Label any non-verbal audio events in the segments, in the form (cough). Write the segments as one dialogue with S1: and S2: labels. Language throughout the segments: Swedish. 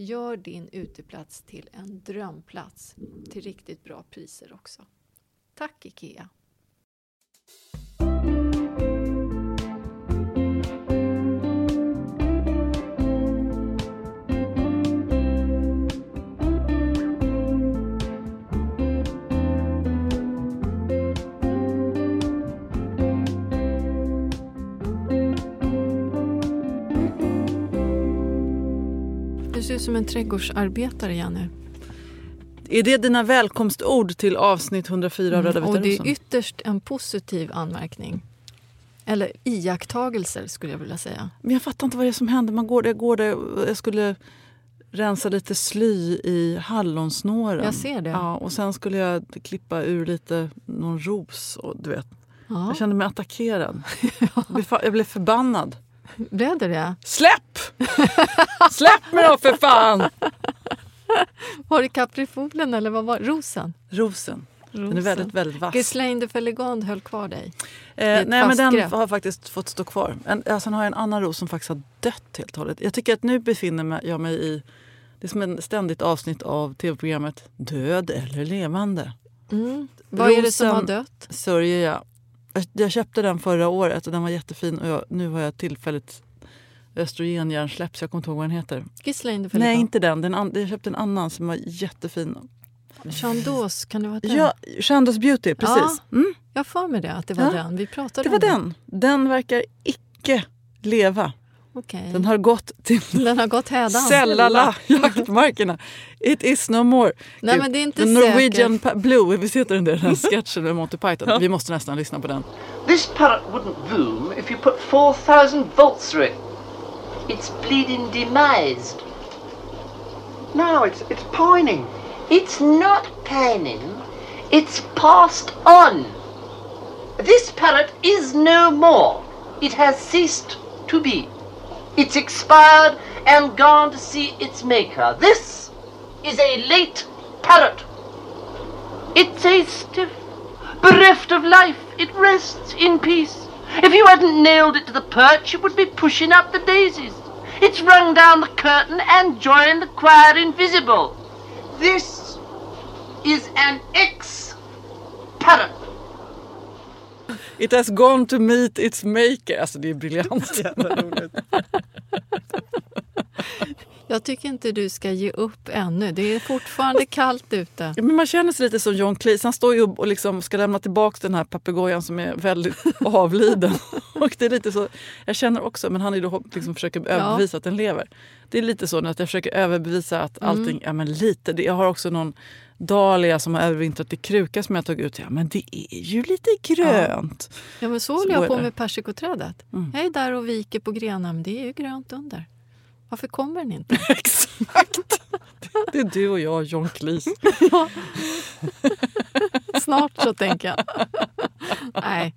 S1: Gör din uteplats till en drömplats till riktigt bra priser också. Tack IKEA! Ut som en trädgårdsarbetare, Jenny.
S2: Är det dina välkomstord till avsnitt 104 av Röda Vita
S1: Och det är ytterst en positiv anmärkning. Eller iakttagelser, skulle jag vilja säga.
S2: Men jag fattar inte vad det är som händer. Man går, jag, går där, jag skulle rensa lite sly i hallonsnåren.
S1: Jag ser det.
S2: Ja, och sen skulle jag klippa ur lite någon ros. Och, du vet.
S1: Ja.
S2: Jag kände mig attackerad. (laughs) jag blev förbannad.
S1: Blev det det?
S2: Släpp! Släpp mig då för fan!
S1: Var det kaprifolen eller vad var Rosen?
S2: Rosen. Den är
S1: Rosen.
S2: väldigt, väldigt vass.
S1: Ghislaine de höll kvar dig.
S2: Eh, nej, men den
S1: grepp.
S2: har faktiskt fått stå kvar. En, ja, sen har jag en annan ros som faktiskt har dött helt och hållet. Jag tycker att nu befinner jag mig i... Det är som ett ständigt avsnitt av tv-programmet Död eller levande.
S1: Mm. Vad är det som har
S2: Rosen-
S1: dött?
S2: Sörjer jag. Jag- köpte den förra året och den var jättefin. Och jag, nu har jag tillfälligt östrogenhjärnsläpp så jag kommer inte ihåg vad den heter.
S1: Ghislaine?
S2: Nej, inte den. den an, jag köpte en annan som var jättefin.
S1: Chandos, kan det vara den?
S2: Ja, Chandos Beauty, precis. Mm,
S1: Jag har för mig det, att det var
S2: Ja,
S1: den. Vi pratade
S2: det var
S1: om
S2: den. Den verkar icke leva.
S1: Okej.
S2: Den har gått till (laughs)
S1: Den har gått hädan.
S2: Sällala (laughs) jaktmarkerna. It is no more.
S1: Nej, men det är inte
S2: The Norwegian Blue, visst heter den där den (laughs) sketchen med Monty Python? Vi måste nästan lyssna på den.
S3: This parrot wouldn't boom if you put 4,000 volts through it. It's bleeding demised.
S4: No, it's it's pining.
S3: It's not pining. It's passed on. This parrot is no more. It has ceased to be. It's expired and gone to see its maker. This is a late parrot. It's a stiff, bereft of life. It rests in peace. If you hadn't nailed it to the perch, it would be pushing up the daisies. It's rung down the curtain and joined the choir invisible. This is an ex parrot.
S2: It has gone to meet its maker. Alltså det är briljant. (laughs)
S1: Jag tycker inte du ska ge upp ännu. Det är fortfarande kallt ute.
S2: Ja, men man känner sig lite som John Cleese. Han står ju och liksom ska lämna tillbaka den här papegojan som är väldigt (laughs) avliden. och det är lite så, jag känner också, men han är då liksom försöker överbevisa att den lever. Det är lite så nu att jag försöker överbevisa att
S1: Mm.
S2: allting, ja men lite. Jag har också någon dahlia som har övervintrat i kruka som jag tagit ut. Ja men det är ju lite grönt.
S1: Ja, men så
S2: Så
S1: håller jag på med persikoträdet.
S2: Mm.
S1: Jag är där och viker på grenar, men det är ju grönt under. Varför kommer den inte? (laughs)
S2: Exakt. Det är du och jag, John Cleese. (laughs)
S1: Snart så tänker jag. Nej.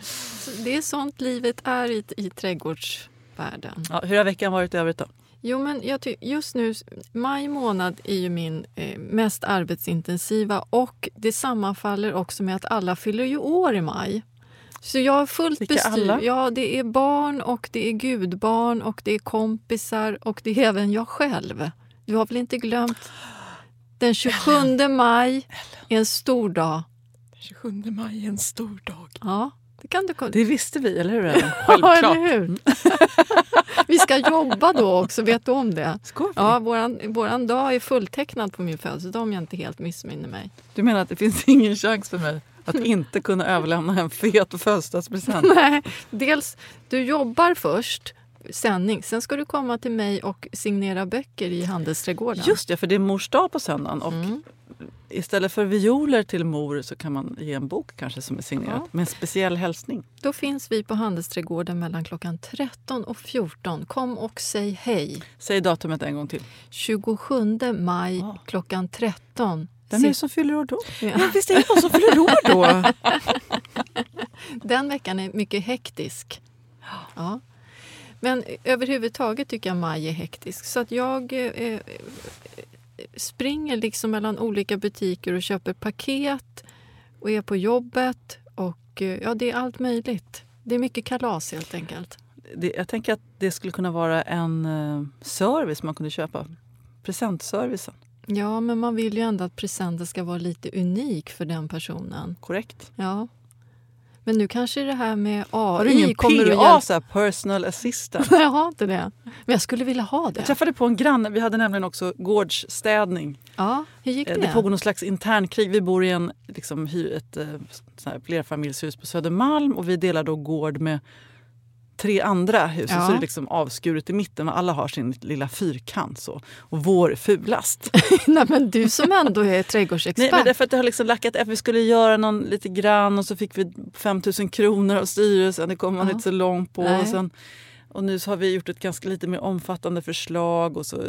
S1: Så Det är sånt livet är i, i trädgårdsvärlden.
S2: Ja, hur har veckan varit i övrigt då?
S1: Jo, men jag ty- just nu, maj månad är ju min eh, mest arbetsintensiva och det sammanfaller också med att alla fyller ju år i maj. Så jag har fullt
S2: Vilka
S1: bestyr.
S2: alla?
S1: Ja, det är barn och det är gudbarn och det är kompisar och det är även jag själv. Du har väl inte glömt? Den 27 maj är en stor dag.
S2: 27 maj är en stor dag.
S1: Ja, det kan du
S2: Det visste vi, eller hur? Ellen? (laughs)
S1: Ja, eller hur? (laughs) Vi ska jobba då också, vet du om det?
S2: Vi?
S1: Ja, våran, våran dag är fulltecknad på min födelsedag om jag inte helt missminner mig.
S2: Du menar att det finns ingen chans för mig att inte kunna överlämna en fet födelsedagspresent? (laughs)
S1: Nej, dels, du jobbar först, sändning. Sen ska du komma till mig och signera böcker i Handelsträdgården.
S2: Just det, för det är mors dag på söndagen. Och
S1: Mm.
S2: istället för violer till mor så kan man ge en bok kanske som är signerad
S1: Ja.
S2: med en speciell hälsning.
S1: Då finns vi på Handelsträdgården mellan klockan 13 och 14. Kom och säg hej.
S2: Säg datumet en gång till.
S1: 27 maj
S2: Ja.
S1: klockan 13.
S2: Vem är det som fyller år då?
S1: Ja.
S2: Ja, visst är det någon som fyller år då? (laughs)
S1: Den veckan är mycket hektisk. Ja. Men överhuvudtaget tycker jag maj är hektisk. Så att jag eh, eh, springer liksom mellan olika butiker och köper paket och är på jobbet. Och eh, ja, det är allt möjligt. Det är mycket kalas helt enkelt.
S2: Det, jag tänker att det skulle kunna vara en eh, service man kunde köpa. Presentservicen.
S1: Ja, men man vill ju ändå att presenten ska vara lite unik för den personen.
S2: Korrekt.
S1: Ja. Men nu kanske det här med
S2: Har du
S1: AI
S2: ingen
S1: kommer
S2: PA,
S1: hjälpa.
S2: så här, personal assistant? (laughs)
S1: Jag har inte det. Men jag skulle vilja ha det.
S2: Jag träffade på en granne. Vi hade nämligen också gårdsstädning.
S1: Ja, hur gick
S2: Eh,
S1: det?
S2: Det pågår någon slags internkrig. Vi bor i en, liksom, hy- ett eh, flerfamiljshus på Södermalm och vi delar då gård med tre andra hus.
S1: Ja.
S2: Och så är det liksom avskuret i mitten och alla har sin lilla fyrkant. Så. Och vår är fulast. (laughs)
S1: Nej, men du som ändå är trädgårdsexpert.
S2: Nej, men det är för att det har liksom lackat efter. Vi skulle göra någon lite grann och så fick vi 5 000 kronor av styrelsen. Det kom man
S1: Ja.
S2: inte så långt på.
S1: Nej.
S2: Och, sen, och nu så har vi gjort ett ganska lite mer omfattande förslag. Och så,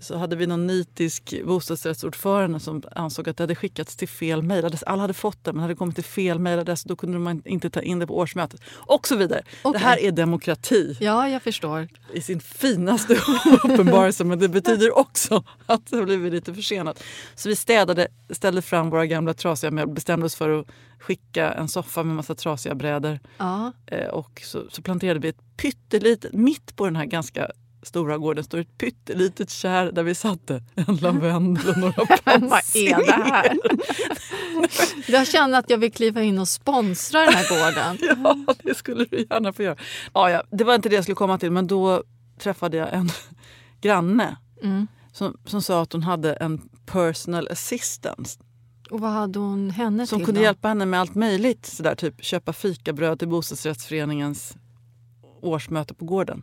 S2: så hade vi någon nitisk bostadsrättsordförande som ansåg att det hade skickats till fel mejladress. Alla hade fått det men hade kommit till fel mejladress. Då kunde man inte ta in det på årsmötet. Och så vidare.
S1: Okej.
S2: Det här är demokrati
S1: Ja, jag förstår.
S2: i sin finaste (laughs) uppenbarelse. Men det betyder också att det har blivit lite försenat. Så vi städade, ställde fram våra gamla trasiga möbler, bestämde oss för att skicka en soffa med massa trasiga brädor.
S1: Ja.
S2: Eh, och så, så planterade vi ett pyttelitet, mitt på den här ganska stora gården står ett pyttelitet kärr där vi satte en lavendel och några
S1: Men (laughs) vad är det här? Jag känner att jag vill kliva in och sponsra den här gården. (laughs)
S2: Ja, det skulle du gärna få göra. Ja, ja, det var inte det jag skulle komma till, men då träffade jag en granne
S1: Mm.
S2: som, som sa att hon hade en personal assistant
S1: Och vad hade hon henne
S2: som
S1: till
S2: kunde
S1: då?
S2: hjälpa henne med allt möjligt. Sådär, typ köpa fikabröd till bostadsrättsföreningens årsmöte på gården.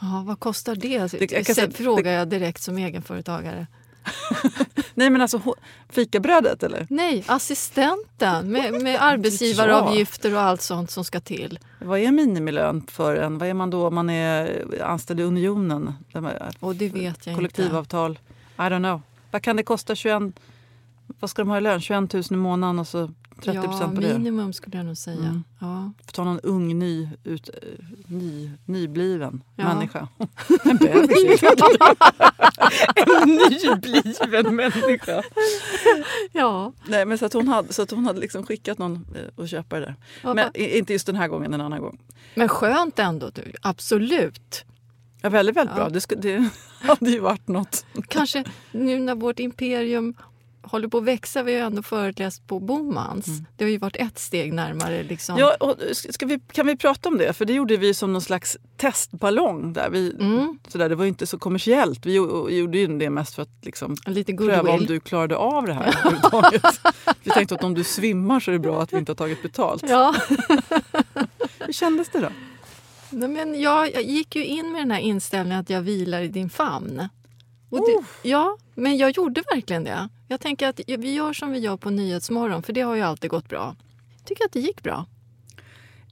S1: Ja, vad kostar det?
S2: Det- jag säga-
S1: Frågar jag direkt som egenföretagare. (laughs)
S2: Nej men alltså fikabrödet eller?
S1: Nej, assistenten med, med arbetsgivaravgifter och allt sånt som ska till.
S2: Vad är minimilön för en? Vad är man då om man är anställd i Unionen?
S1: Och det vet jag
S2: Kollektivavtal? I don't know. Vad kan det kosta? 21, vad ska de ha i lön? 21 000 i månaden och så 30
S1: inte. Ja,
S2: på det?
S1: minimum skulle jag nog säga.
S2: Mm.
S1: Ja.
S2: Får ta någon ung, ny, ut, eh, ny, nybliven
S1: Ja.
S2: människa. (laughs) En bebis. en nybliven människa.
S1: ja.
S2: Nej, men så att hon hade, så att hon hade liksom skickat någon eh, att köpa det där.
S1: Ja,
S2: Men inte just den här gången, en annan gång.
S1: Men skönt ändå. Du. Absolut.
S2: Ja, väldigt, väldigt
S1: Ja.
S2: bra. Det, skulle, det (laughs) hade ju varit något.
S1: Kanske nu när vårt imperium håller på att växa. Vi har ju ändå föreläst på Bomans.
S2: Mm.
S1: Det har ju varit ett steg närmare. Liksom.
S2: Ja, och ska vi, kan vi prata om det? För det gjorde vi som någon slags testballong. Där. Vi,
S1: Mm.
S2: sådär, det var ju inte så kommersiellt. Vi gjo- gjorde ju det mest för att liksom,
S1: Lite
S2: pröva om du klarade av det här. (laughs) Vi tänkte att om du svimmar så är det bra att vi inte har tagit betalt.
S1: Ja. (laughs)
S2: Hur kändes det då?
S1: Nej, men jag, jag gick ju in med den här inställningen att jag vilar i din famn. Och det, ja, men jag gjorde verkligen det. Jag tänker att vi gör som vi gör på Nyhetsmorgon, för det har ju alltid gått bra. Jag tycker att det gick bra.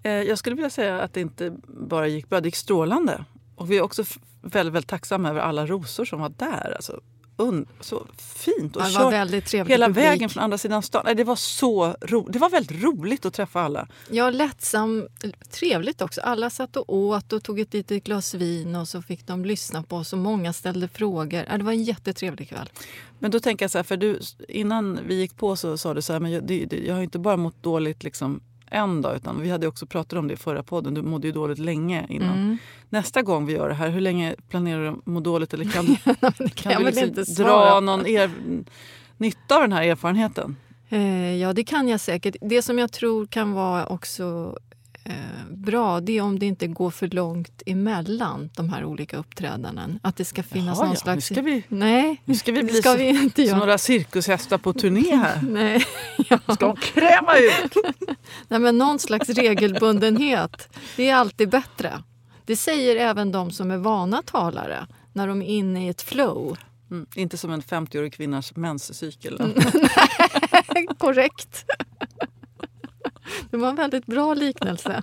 S2: Eh, jag skulle vilja säga att det inte bara gick bra, det gick strålande. Och vi är också väldigt, väldigt tacksamma över alla rosor som var där. Alltså, un, så fint. Och kört
S1: väldigt
S2: hela
S1: publik.
S2: vägen från andra sidan stan. Nej, Det var så ro, Det var väldigt roligt att träffa alla.
S1: Ja, lättsam, trevligt också. Alla satt och åt och tog ett litet glas vin och så fick de lyssna på oss och många ställde frågor. Ja, det var en jättetrevlig kväll.
S2: Men då tänker jag så här, för du, innan vi gick på så sa du så här, men jag, det, det, jag har inte bara mått dåligt liksom en dag, utan vi hade också pratat om det i förra podden. Du mådde ju dåligt länge innan.
S1: Mm.
S2: Nästa gång vi gör det här, hur länge planerar du att må dåligt? Eller kan, (laughs)
S1: det
S2: kan
S1: kan väl
S2: liksom
S1: inte
S2: dra någon er, nytta av den här erfarenheten?
S1: Eh, ja, det kan jag säkert. Det som jag tror kan vara också bra det är om det inte går för långt emellan de här olika uppträdandena. Att det ska finnas
S2: Jaha,
S1: någon
S2: ja,
S1: slags...
S2: nu ska vi-
S1: Nej,
S2: Nu ska vi bli
S1: ska
S2: så-
S1: vi inte göra.
S2: några cirkushästar på turné här. (laughs)
S1: Nej, ja.
S2: Ska de kräma ut? (laughs)
S1: Nej, men någon slags regelbundenhet, det är alltid bättre. Det säger även de som är vana talare när de är inne i ett flow.
S2: Mm, inte som en 50-årig kvinnas menscykel. (laughs)
S1: Korrekt. Det var en väldigt bra liknelse.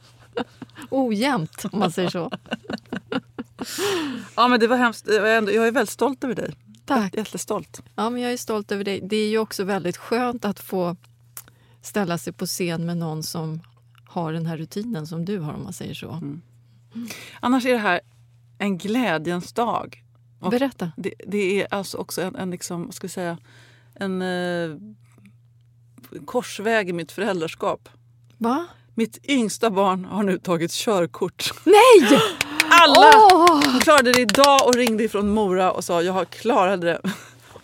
S1: Ojämnt, om man säger så.
S2: Ja, men det var hemskt. Jag är, väldigt stolt över dig.
S1: Tack.
S2: Jättestolt.
S1: Ja, men jag är stolt över dig. Det är ju också väldigt skönt att få ställa sig på scen med någon som har den här rutinen som du har, om man säger så.
S2: Annars är det här en glädjens dag. Och
S1: Berätta.
S2: Det, det är alltså också en, en, liksom, ska vi säga, en eh, korsväg i mitt föräldraskap.
S1: Va?
S2: Mitt yngsta barn har nu tagit körkort.
S1: Nej! (gasps)
S2: Alla
S1: Åh!
S2: klarade det idag och ringde ifrån Mora och sa jag har klarat det. (laughs)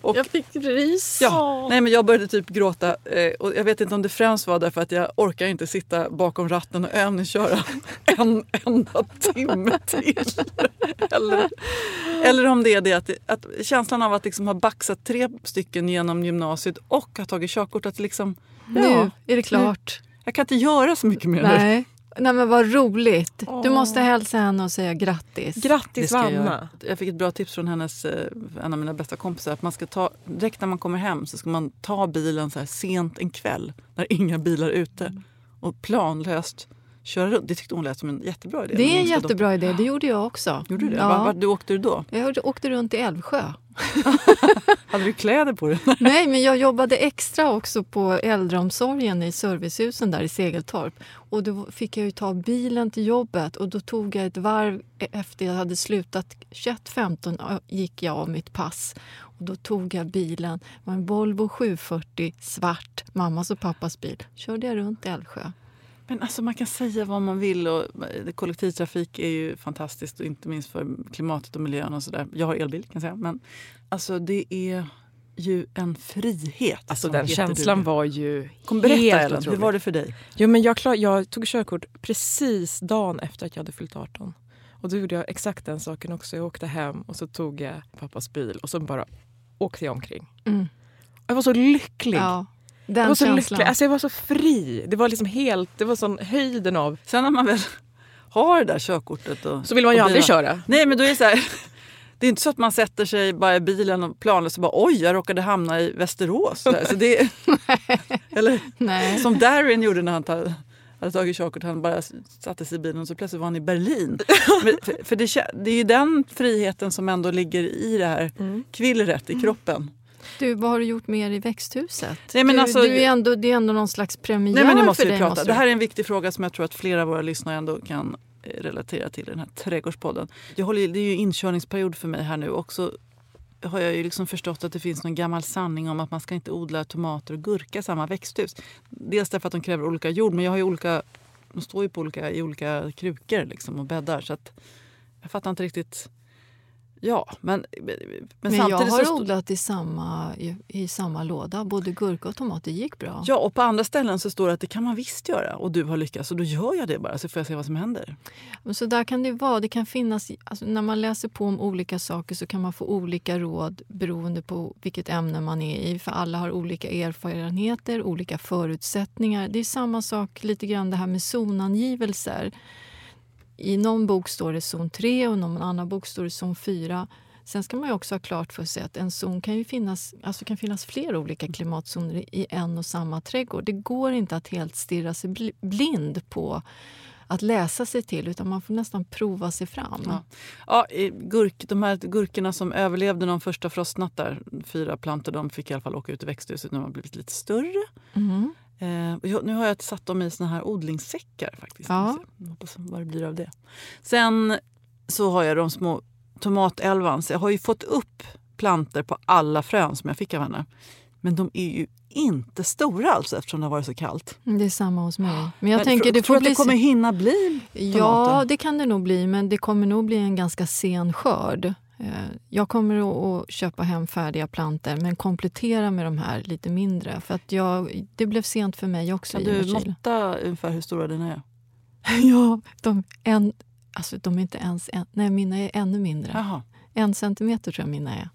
S2: Och,
S1: Jag fick rys.
S2: ja, nej, men jag började typ gråta. Eh, och jag vet inte om det främst var därför att jag orkar inte sitta bakom ratten och övningsköra (laughs) en enda timme till. (laughs) eller, eller om det är det att, att känslan av att liksom ha baxat tre stycken genom gymnasiet och ha tagit körkort. Att liksom,
S1: Nu
S2: ja,
S1: är det klart.
S2: Jag kan inte göra så mycket mer nu.
S1: Nej. Nej, men vad roligt. Du
S5: Åh.
S1: måste hälsa henne och säga grattis.
S5: Grattis
S2: ska jag.
S5: Vanna!
S2: jag fick ett bra tips från hennes, eh, en av mina bästa kompisar. Att man ska ta, direkt när man kommer hem så ska man ta bilen så här sent en kväll när inga bilar är ute och planlöst köra runt. Det tyckte hon lät som en jättebra idé.
S1: det är en jättebra idé. Det gjorde jag också.
S2: Gjorde du det?
S1: Ja.
S2: Var, var, du åkte du då?
S1: Jag åkte runt i Älvsjö. (laughs)
S2: Hade du kläder på dig? (laughs)
S1: Nej, men jag jobbade extra också på äldreomsorgen i servicehusen där i Segeltorp. Och då fick jag ju ta bilen till jobbet och då tog jag ett varv e- efter jag hade slutat 21.15 gick jag av mitt pass. Och då tog jag bilen, det var en Volvo 740 svart, mammas och pappas bil. Körde jag runt i Älvsjö.
S2: Men alltså man kan säga vad man vill och eh, kollektivtrafik är ju fantastiskt och inte minst för klimatet och miljön och sådär. Jag har elbil kan jag säga. Men alltså det är ju en frihet.
S5: Alltså den känslan var ju
S2: Kom, berätta
S5: helt
S2: Ellen, hur
S5: otrolig.
S2: var det för dig?
S5: Jo, men jag, klar, jag tog körkort precis dagen efter att jag hade fyllt 18. Och då gjorde jag exakt den saken också. Jag åkte hem och så tog jag pappas bil och så bara åkte jag omkring.
S1: Mm.
S5: Jag var så lycklig.
S1: Ja,
S5: jag
S1: den
S5: var så
S1: känslan.
S5: lycklig. Alltså jag var så fri. Det var liksom helt, det var sån höjden av...
S2: Sen när man väl har det där körkortet och,
S5: Så vill man ju aldrig
S2: bilen-
S5: köra.
S2: Nej men då är det så här. (laughs) Det är inte så att man sätter sig bara i bilen och planlöst och bara oj jag råkade hamna i Västerås. Så där. Så det (laughs) eller
S1: Nej.
S2: som Darin gjorde när han ta, hade tagit körkort. Han bara satte sig i bilen och så plötsligt var han i Berlin. (laughs) Men, för för det, det är ju den friheten som ändå ligger i det här
S5: Mm.
S2: kvillret i kroppen.
S1: Du, vad har du gjort mer i växthuset?
S2: Nej, men
S1: du,
S2: alltså-
S1: du är ändå, det är ändå någon slags premiär
S2: Nej, men måste
S1: för dig.
S2: prata.
S1: måste
S2: Det här är en viktig fråga som jag tror att flera av våra lyssnare ändå kan eh, relatera till den här trädgårdspodden. Jag håller, det är ju inkörningsperiod för mig här nu också. Har jag ju liksom förstått att det finns någon gammal sanning om att man ska inte odla tomater och gurka i samma växthus. Dels därför att de kräver olika jord, men jag har ju olika, de står ju på olika, i olika krukor liksom och bäddar. Så att jag fattar inte riktigt. Ja, men, men,
S1: Men
S2: samtidigt
S1: jag har
S2: så...
S1: odlat i samma, i, i samma låda. Både gurka och tomat. Det gick bra.
S2: Ja, och på andra ställen så står det att det kan man visst göra och du har lyckats och då gör jag det bara så får jag se vad som händer.
S1: Men Så där kan det vara. Det kan finnas, alltså när man läser på om olika saker så kan man få olika råd beroende på vilket ämne man är i. För alla har olika erfarenheter, olika förutsättningar. Det är samma sak lite grann det här med zonangivelser. I någon bok står det zon 3 och i någon annan bok står det zon 4. Sen ska man ju också ha klart för sig att en zon kan ju finnas, alltså kan finnas flera olika klimatzoner i en och samma trädgård. Det går inte att helt stirra sig bl- blind på att läsa sig till utan man får nästan prova sig fram.
S2: Ja. Ja, gurk, de här gurkorna som överlevde de första frostnattar, fyra plantor, de fick i alla fall åka ut i växthuset när de har blivit lite större.
S1: Mhm.
S2: Eh, nu har jag satt dem i såna här odlingssäckar faktiskt.
S1: Ja.
S2: Jag hoppas vad det blir av det. Sen så har jag de små tomatälvan. Så jag har ju fått upp planter på alla frön som jag fick av henne. Men de är ju inte stora alltså eftersom det har varit så kallt.
S1: Det är samma hos mig. Men jag
S2: Men
S1: tänker
S2: tror-
S1: det
S2: tror
S1: får
S2: att det kommer hinna bli
S1: Ja,
S2: tomater?
S1: det kan det nog bli, men det kommer nog bli en ganska sen skörd. Eh, Jag kommer att- köpa hem färdiga planter men komplettera med de här lite mindre. För att jag, det blev sent för mig också.
S2: Kan du måtta ungefär hur stora dina är? (laughs)
S1: Ja, de, en, alltså de är inte ens... En, nej, mina är ännu mindre.
S2: Jaha.
S1: En centimeter tror jag mina är.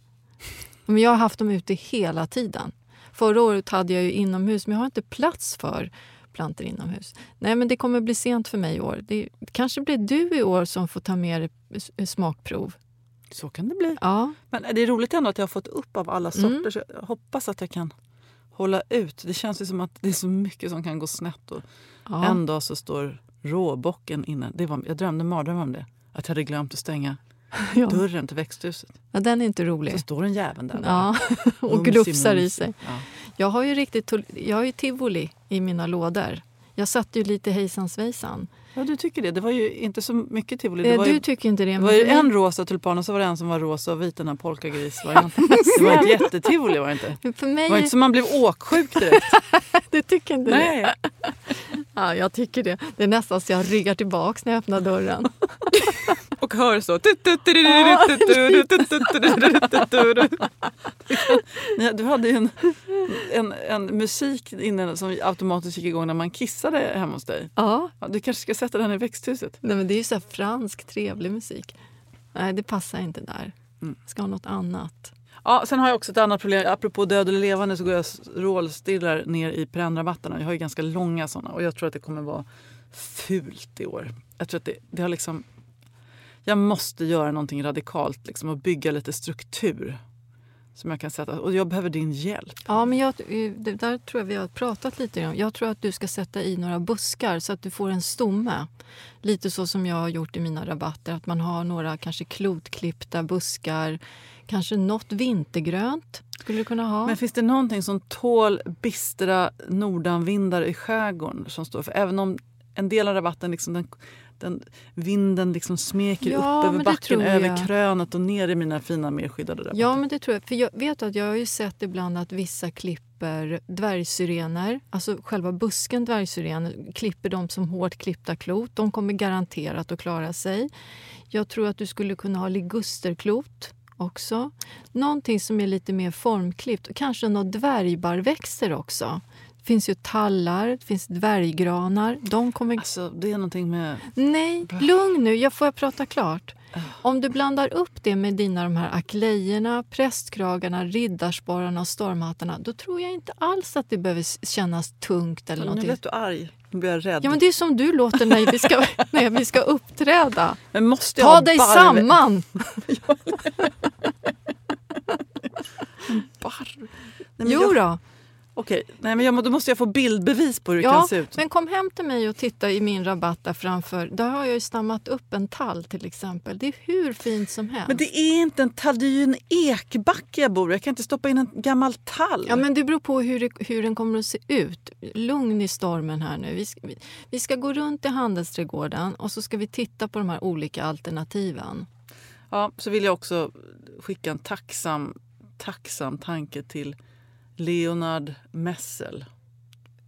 S1: Men jag har haft dem ute hela tiden. Förra året hade jag ju inomhus, men jag har inte plats för plantor inomhus. Nej, men det kommer bli sent för mig i år. Det kanske blir du i år som får ta med smakprov.
S2: Så kan det bli.
S1: Ja,
S2: Men det är roligt ändå att jag har fått upp av alla sorter.
S1: Mm.
S2: Jag hoppas att jag kan hålla ut. Det känns ju som att det är så mycket som kan gå snett. Och
S1: ja.
S2: En dag så står råbocken inne. Det var, jag drömde mardröm om det. Att jag hade glömt att stänga (laughs)
S1: ja.
S2: dörren till växthuset.
S1: ja den är inte rolig.
S2: Så står en jävel där.
S1: Ja, (laughs) och glufsar i sig.
S2: Ja.
S1: Jag har ju riktigt jag har ju tivoli i mina lådor. Jag satte ju lite hejsan svejsan.
S2: ja, du tycker det. Det var ju inte så mycket tivoli. Det
S1: Eh,
S2: var
S1: Du
S2: ju,
S1: tycker inte det.
S2: det var ju en rosa tulpan och så var det en som var rosa och vit, den här polkagrisvarianten. (laughs) det var ett jättetivoli var det inte.
S1: För
S2: Det
S1: mig,
S2: var inte så man blev åksjuk direkt. (laughs)
S1: du tycker inte det?
S2: Nej.
S1: Ja, jag tycker det. Det är nästan så jag ryggar tillbaks när jag öppnar dörren. (laughs)
S2: Och hör så. Du hade ju en, en, en musik innan som automatiskt gick igång när man kissade hemma hos dig.
S1: Ja,
S2: Du kanske ska sätta den i växthuset?
S1: nej, men det är ju så här fransk trevlig musik. Nej, det passar inte där.
S2: Mm.
S1: Jag ska ha något annat.
S2: Ja, sen har jag också ett annat problem. Apropå död eller levande så går jag rålstirrar ner i perennrabatterna. Jag har ju ganska långa såna och jag tror att det kommer vara fult i år. Jag tror att det, det har liksom... Jag måste göra någonting radikalt liksom, och bygga lite struktur. Som jag kan sätta. Och jag behöver din hjälp.
S1: Ja, men jag, eh, det där tror jag vi har pratat lite om. Jag tror att du ska sätta i några buskar så att du får en stomme. Lite så som jag har gjort i mina rabatter. Att man har några kanske klotklippta buskar. Kanske något vintergrönt skulle du kunna ha.
S2: Men finns det någonting som tål bistra nordanvindar i skärgården? Som står för? Även om en del av rabatten, liksom den, den, vinden liksom smeker
S1: Ja,
S2: upp över backen, över krönet och ner i mina fina mer skyddade rabatter.
S1: Ja, men det tror jag. För jag vet att jag har ju sett ibland att vissa klipper dvärgsyrener, alltså själva busken dvärgsyrener, klipper dem som hårt klippta klot. De kommer garanterat att klara sig. Jag tror att du skulle kunna ha ligusterklot också. Någonting som är lite mer formklippt. Kanske några dvärgbarrväxter också. Det finns ju tallar, det finns dvärggranar. De kommer...
S2: Alltså, det är någonting med...
S1: Nej, lugn nu. Jag får jag prata klart? Om du blandar upp det med dina de här aklejorna, prästkragarna, riddarsporrarna och stormhattarna då tror jag inte alls att det behöver kännas tungt. eller
S2: Nu lät du arg. Nu blir jag rädd.
S1: Ja, men det är som du låter när vi ska, (laughs) när vi ska uppträda.
S2: Men måste jag
S1: Ta dig
S2: barv-
S1: samman! (laughs) (laughs)
S2: barv? Nej,
S1: Jo
S2: jag,
S1: då.
S2: Okej, Nej, men jag, då måste jag få bildbevis på hur det
S1: Ja,
S2: kan se ut.
S1: men kom hem till mig och titta i min rabatt där framför. Där har jag ju stammat upp en tall till exempel. Det är hur fint som helst.
S2: Men det är inte en tall, det är ju en ekbacke jag bor i. Jag kan inte stoppa in en gammal tall.
S1: Ja, men det beror på hur, det, hur den kommer att se ut. Lugn i stormen här nu. Vi ska, vi, vi ska gå runt i handelsträdgården och så ska vi titta på de här olika alternativen.
S2: Ja, så vill jag också skicka en tacksam, tacksam tanke till Leonard Messel.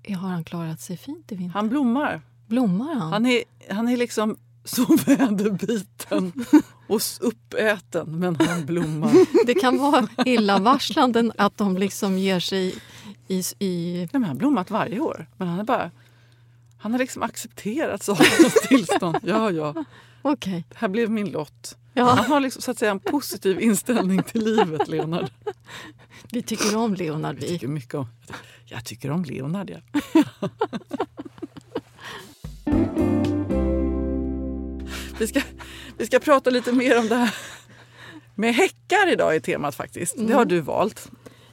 S1: Har han klarat sig fint i vinter?
S2: Han blommar.
S1: Blommar han?
S2: Han är, han är liksom (laughs) så väderbiten och uppäten med en handblomma. (laughs)
S1: Det kan vara illavarslande att de liksom ger sig i... i
S2: Nej, men han har blommat varje år. Men han är bara... Han har liksom accepterat sakernas (laughs) tillstånd. Ja, ja.
S1: Okej.
S2: Det här blev min lott.
S1: Ja.
S2: Han har liksom, så att säga, en positiv inställning till livet, Leonard.
S1: Vi tycker om Leonard.
S2: Jag
S1: Vi.
S2: tycker mycket om, jag tycker om Leonard, ja. (laughs) vi, ska, vi ska prata lite mer om det här med häckar idag i temat faktiskt. Det har du valt.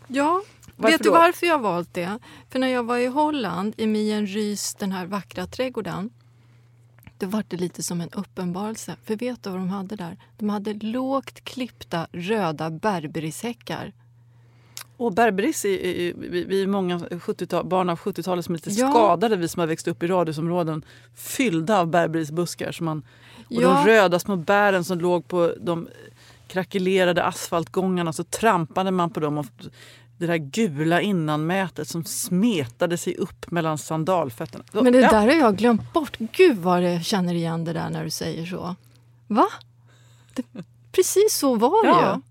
S1: Ja,
S2: Varför
S1: vet du
S2: då?
S1: varför jag valt det? För när jag var i Holland, i Mien Rys, den här vackra trädgården, då var det lite som en uppenbarelse. För vet du vad de hade där? De hade lågt klippta röda berberishäckar.
S2: Och berberis, är, är, vi, vi är många 70 barn av 70-talet som är lite
S1: Ja.
S2: skadade, vi som har växt upp i radhusområden fyllda av berberisbuskar. Som man, och
S1: Ja.
S2: de röda små bären som låg på de krackelerade asfaltgångarna så trampade man på dem. Och det där gula innanmätet som smetade sig upp mellan sandalfötterna.
S1: Men det
S2: ja,
S1: där har jag glömt bort. Gud vad jag känner igen det där när du säger så. Va? Det, precis så var det
S2: Ja.
S1: ju.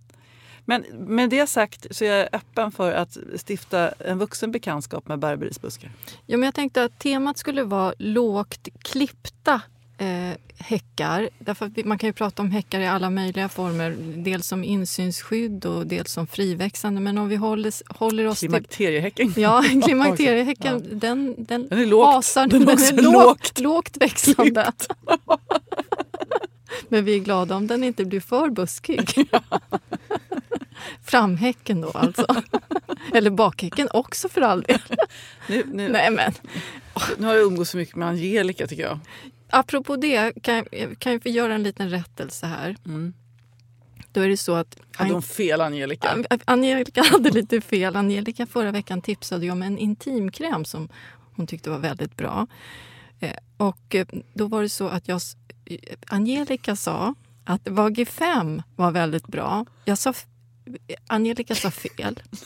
S2: Men med det sagt så är jag öppen för att stifta en vuxen bekantskap med berberisbuskar.
S1: Ja, men jag tänkte att temat skulle vara lågt klippta eh, häckar. Därför man kan ju prata om häckar i alla möjliga former. Dels som insynsskydd och dels som friväxande. Men om vi håller, håller oss till...
S2: Klimakteriehäcken.
S1: Ja, (laughs) klimakteriehäcken,
S2: Okej.
S1: den, den,
S2: Den är lågt.
S1: asar.
S2: Den
S1: Den är lågt
S2: lågt
S1: växande. (laughs) Men vi är glada om den inte blir för buskig. (laughs) Framhäcken då alltså. Eller bakhäcken också för all del.
S2: Nu, nu,
S1: Nej men.
S2: nu har jag umgås så mycket med Angelica tycker jag.
S1: Apropå det, kan kan jag få göra en liten rättelse här?
S2: Mm.
S1: Då är det så att
S2: Hade hon fel Angelica?
S1: An- Angelica hade lite fel. Angelica förra veckan tipsade ju om en intimkräm som hon tyckte var väldigt bra. Eh, Och eh, då var det så att jag... Angelica sa att Vagifem var väldigt bra. Jag sa... Angelica sa fel. (laughs)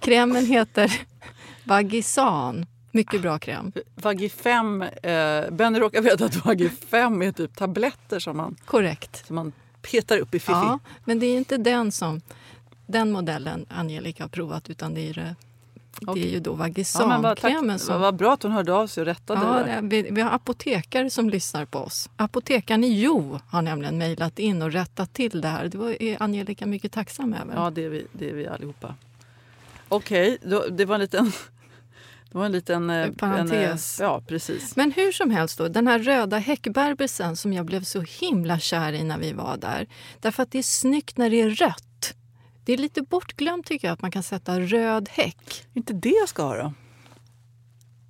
S1: Krämen heter Vagisan. Mycket bra kräm.
S2: Vagifem, eh, Benny råkar veta att Vagifem är typ tabletter som man,
S1: Korrekt.
S2: som man petar upp i fiffi.
S1: Ja, men det är inte den som den modellen Angelica har provat utan det är, det, är ju då
S2: Ja,
S1: Vagisankrämen
S2: tack,
S1: som...
S2: vad bra att hon hörde av sig och rättade
S1: Ja,
S2: det där.
S1: vi, vi har apotekare som lyssnar på oss. Apotekaren i Jo har nämligen mejlat in och rättat till det här. Det var, är Angelica mycket tacksam över.
S2: Ja, det är vi, det är vi allihopa. Okej, då- det var en liten... Det var en liten... eh,
S1: Parentes.
S2: En, eh, ja, precis.
S1: Men hur som helst, då, den här röda häckberbisen som jag blev så himla kär i när vi var där. Därför att det är snyggt när det är rött. Det är lite bortglömt tycker jag att man kan sätta röd häck.
S2: Inte det jag ska ha då?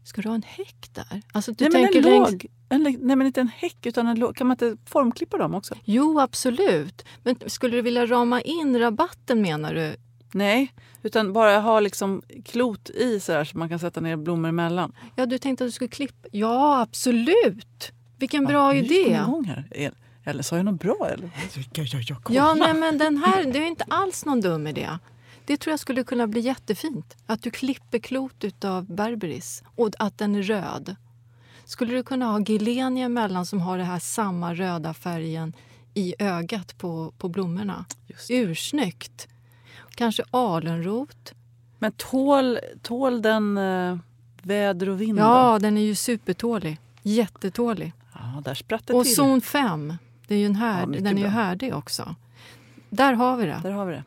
S1: Ska du ha en häck där? Alltså, du
S2: Nej, men en
S1: tänker längs-
S2: låg. En, nej, men inte en häck, utan en låg. Kan man inte formklippa dem också?
S1: Jo, absolut. Men skulle du vilja rama in rabatten menar du?
S2: Nej, utan bara ha liksom klot i så, här, så man kan sätta ner blommor emellan.
S1: Ja, du tänkte att du skulle klippa? Ja, absolut! Vilken bra
S2: ny
S1: idé!
S2: här. El- Eller sa jag något bra? Eller? Ja, ja, ja, kolla.
S1: Ja, nej, men den här, det är inte alls någon dum idé. Det tror jag skulle kunna bli jättefint. Att du klipper klot utav berberis och att den är röd. Skulle du kunna ha gilenia emellan som har det här samma röda färgen i ögat på, på blommorna? Ursnyggt! Kanske alunrot.
S2: Men tål, tål den eh, väder och vind? då?
S1: Ja, den är ju supertålig. Jättetålig.
S2: ja, där spratt det
S1: Och
S2: till.
S1: zon 5, det är ju en här,
S2: Ja,
S1: den är ju härdig också. Där har vi det.
S2: Där har vi det.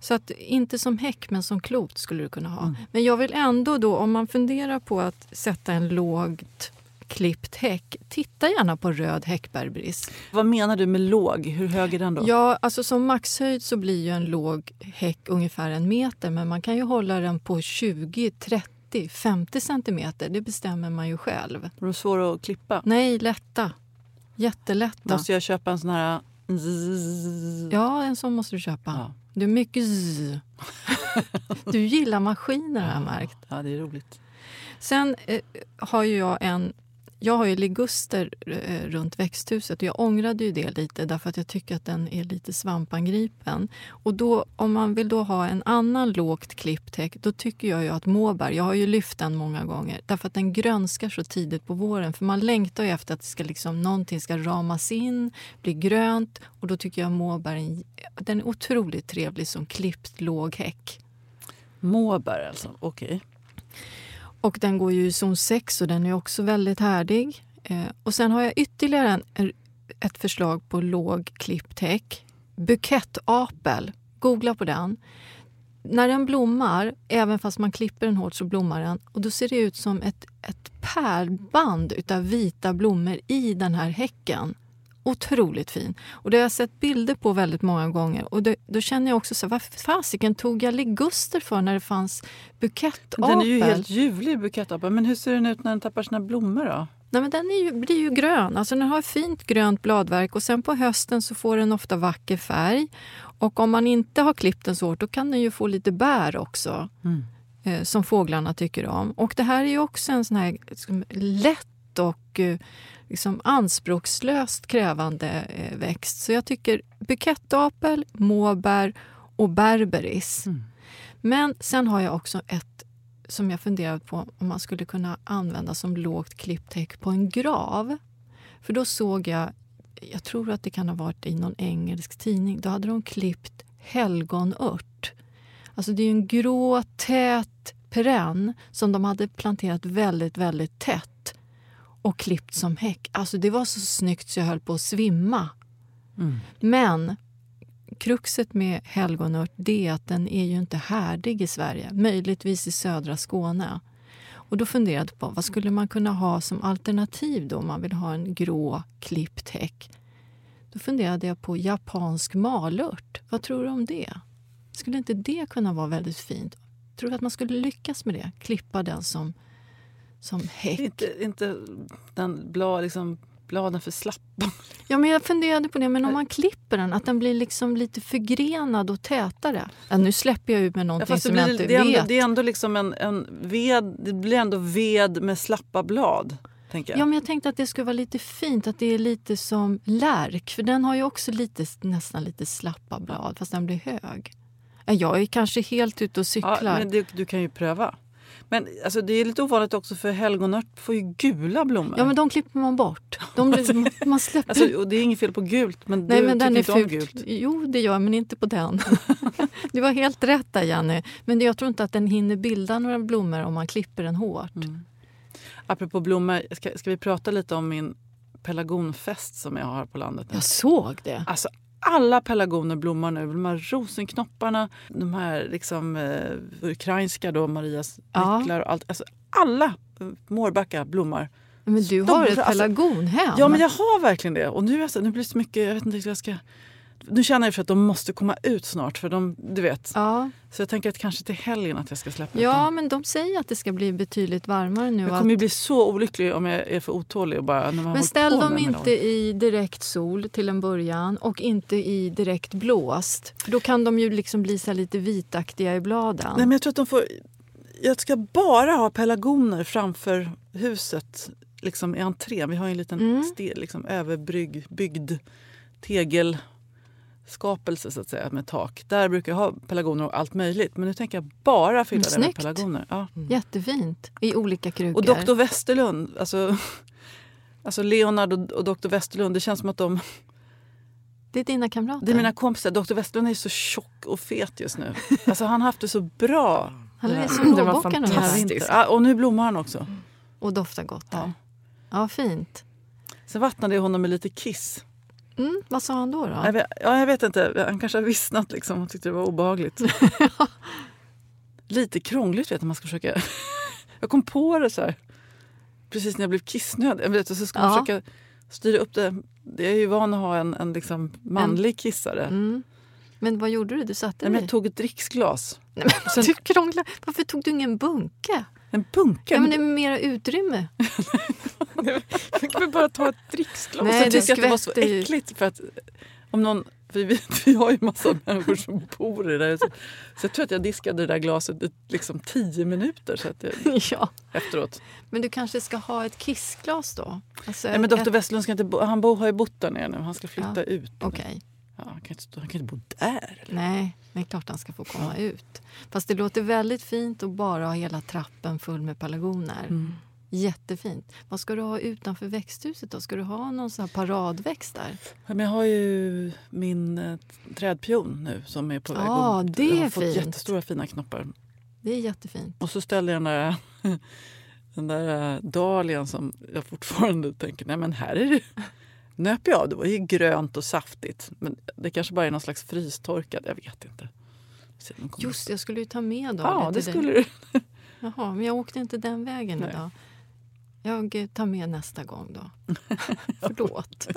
S1: Så att inte som häck, men som klot skulle du kunna ha.
S2: Mm.
S1: Men jag vill ändå då, om man funderar på att sätta en lågt klippt häck, titta gärna på röd häckberberis.
S2: Vad menar du med låg? Hur hög är den då?
S1: Ja, alltså som maxhöjd så blir ju en låg häck ungefär en meter, men man kan ju hålla den på 20, 30, 50 centimeter. Det bestämmer man ju själv.
S2: Är de svåra att klippa?
S1: Nej, lätta. Jättelätta.
S2: Måste jag köpa en sån här... zzz?
S1: Ja, en sån måste du köpa.
S2: Ja.
S1: Du är mycket zzz. (laughs) Du gillar maskiner har jag märkt.
S2: Ja, det är roligt.
S1: Sen eh, har ju jag en jag har ju liguster eh, runt växthuset och jag ångrade ju det lite därför att jag tycker att den är lite svampangripen. Och då, om man vill då ha en annan lågt klipptäck då tycker jag ju att måbär, jag har ju lyft den många gånger, därför att den grönskar så tidigt på våren. För man längtar ju efter att det ska liksom, någonting ska ramas in, bli grönt och då tycker jag Måberg den är otroligt trevlig som klippt låg häck.
S2: Måbär alltså, okej.
S1: Och den går ju i zon 6 och den är också väldigt härdig. Eh, och sen har jag ytterligare en, ett förslag på låg klipptäck. Bukettapel. Googla på den. När den blommar, även fast man klipper den hårt, så blommar den. Och då ser det ut som ett, ett pärlband utav vita blommor i den här häcken. Otroligt fin. Och det har jag sett bilder på väldigt många gånger. Och det, då känner jag också så varför fasiken tog jag liguster för när det fanns bukettapel?
S2: Den är ju helt ljuvlig, bukettapeln. Men hur ser den ut när den tappar sina blommor då?
S1: Nej, men den är ju, blir ju grön. Alltså den har fint grönt bladverk och sen på hösten så får den ofta vacker färg. Och om man inte har klippt den så hårt då kan den ju få lite bär också.
S2: Mm.
S1: Eh, som fåglarna tycker om. Och det här är ju också en sån här liksom, lätt och eh, liksom anspråkslöst krävande eh, växt. Så jag tycker bukettapel, måbär och berberis.
S2: Mm.
S1: Men sen har jag också ett som jag funderat på om man skulle kunna använda som lågt klipptäck på en grav. För då såg jag, jag tror att det kan ha varit i någon engelsk tidning, då hade de klippt helgonört. Alltså det är en grå, tät perenn som de hade planterat väldigt, väldigt tätt och klippt som häck. Alltså det var så snyggt så jag höll på att svimma.
S2: Mm.
S1: Men kruxet med helgonört det är att den är ju inte härdig i Sverige. Möjligtvis i södra Skåne. Och då funderade jag på vad skulle man kunna ha som alternativ då om man vill ha en grå klippt häck. Då funderade jag på japansk malört. Vad tror du om det? Skulle inte det kunna vara väldigt fint? Tror du att man skulle lyckas med det? Klippa den som, som häck?
S2: Inte, inte den blad, liksom, bladen för slappa.
S1: Ja, men jag funderade på det, men om man klipper den, att den blir liksom lite förgrenad och tätare. Ja, nu släpper jag ut med
S2: Ja,
S1: någonting
S2: det,
S1: som jag
S2: blir,
S1: inte
S2: det, är ändå,
S1: vet.
S2: det är ändå liksom en, en ved, det blir ändå ved med slappa blad. Jag.
S1: Ja, men jag tänkte att det skulle vara lite fint, att det är lite som lärk. För den har ju också lite, nästan lite slappa blad, fast den blir hög. Ja, Jag är kanske helt ute och
S2: ja,
S1: cyklar.
S2: men det, du kan ju pröva. Men alltså, det är lite ovanligt också för helgonört får ju gula blommor.
S1: Ja, men de klipper man bort. De blir, (laughs) man släpper
S2: alltså, och det är inget fel på gult, men
S1: Nej,
S2: du
S1: men den
S2: tycker
S1: är
S2: inte om
S1: fult.
S2: gult.
S1: Jo, det gör jag, men inte på den. (laughs) du har helt rätt där, Jenny. Men jag tror inte att den hinner bilda några blommor om man klipper den hårt.
S2: Apropå blommor, ska, ska vi prata lite om min pelargonfest som jag har på landet? nu?
S1: Jag såg det.
S2: Alltså alla pelargoner blommar nu. De här rosenknopparna, de här liksom, eh, ukrainska då, Marias
S1: Ja.
S2: nycklar och allt. Alltså, alla Mårbacka blommar.
S1: Men du har
S2: Stora,
S1: ett
S2: alltså-
S1: pelargonhem.
S2: Ja, men jag har verkligen det. Och nu, är jag så, nu blir det så mycket, jag vet inte hur jag ska... Nu känner jag för att de måste komma ut snart, för de, du vet.
S1: Ja.
S2: Så jag tänker att kanske till helgen att jag ska släppa ut
S1: ja,
S2: dem.
S1: men de säger att det ska bli betydligt varmare nu.
S2: Jag
S1: att-
S2: kommer ju bli så olycklig om jag är för otålig. Och bara,
S1: Men ställ dem inte i direkt sol till en början och inte i direkt blåst. För då kan de ju liksom bli så lite vitaktiga i bladen.
S2: Nej, men jag tror att de får... Jag ska bara ha pelargoner framför huset, liksom i entrén. Vi har ju en liten
S1: Mm.
S2: ste, liksom, överbyggd tegelskapelse så att säga, med tak. Där brukar jag ha pelargoner och allt möjligt. Men nu tänker jag bara fylla det med
S1: Snyggt.
S2: pelargoner. Ja.
S1: Jättefint. I olika krukor.
S2: Och Dr. Westerlund, alltså, (laughs) alltså Leonard och, och Dr. Westerlund, det känns som att de...
S1: Det är dina kamrater.
S2: Det är mina kompisar. Dr. Westerlund är så tjock och fet just nu. Alltså han har haft det så bra.
S1: Han är
S2: den
S1: som ungefär.
S5: fantastiskt.
S2: vintern. Ja, och nu blommar han också.
S1: Och doftar gott.
S2: Ja.
S1: Ja. ja, fint.
S2: Sen vattnade jag honom med lite kiss.
S1: Mm, vad sa han då? då?
S2: Jag vet, ja, jag vet inte, han kanske har vissnat liksom och tyckte det var obehagligt. (laughs) Lite krångligt vet jag, man ska försöka... (laughs) jag kom på det så här. Precis när jag blev kissnödig. Jag vet, och så ska man
S1: Ja.
S2: försöka styra upp det. Jag är ju van att ha en, en liksom manlig kissare.
S1: Mm. Men vad gjorde du? Du satte
S2: Nej, men jag tog ett dricksglas.
S1: Nej, men du krånglar. Varför tog du ingen bunke?
S2: En bunke.
S1: Ja, men det är mera utrymme. (laughs)
S5: Jag (laughs) vill bara ta ett dricksglas.
S1: Nej, det
S2: tyckte jag att det var så äckligt. För att om någon För vi, vi har ju massa människor som bor i det där. Så, så jag tror att jag diskade det där glaset i liksom tio minuter så att jag, (laughs)
S1: ja.
S2: efteråt.
S1: Men du kanske ska ha ett kissglas då? Alltså
S2: Nej, men
S1: ett-
S2: Westlund ska inte bo, han bo, har ju bott där nere nu. Han ska flytta
S1: Ja,
S2: ut.
S1: Okej.
S2: Ja, han, kan inte, han kan inte bo där.
S1: Nej, det är klart han ska få komma ut. Fast det låter väldigt fint att bara ha hela trappen full med pelargoner.
S2: Mm.
S1: Jättefint. Vad ska du ha utanför växthuset då? Ska du ha någon sån här paradväxt där?
S2: Ja, Men jag har ju min eh, trädpion nu som är på väg
S1: Ja,
S2: att-
S1: det
S2: jag har
S1: är
S2: fått
S1: fint.
S2: jättestora fina knoppar.
S1: Det är jättefint.
S2: Och så ställde jag den där, (laughs) den där eh, dahlian som jag fortfarande tänker, nej men här är det nöp jag av. Det var ju grönt och saftigt. Men det kanske bara är någon slags frystorkad, jag vet inte.
S1: Just det, jag skulle ju ta med då.
S2: Ja,
S1: lite
S2: det skulle du. (laughs)
S1: Jaha, men jag åkte inte den vägen
S2: Nej.
S1: idag. Jag tar med nästa gång då. (laughs) Förlåt.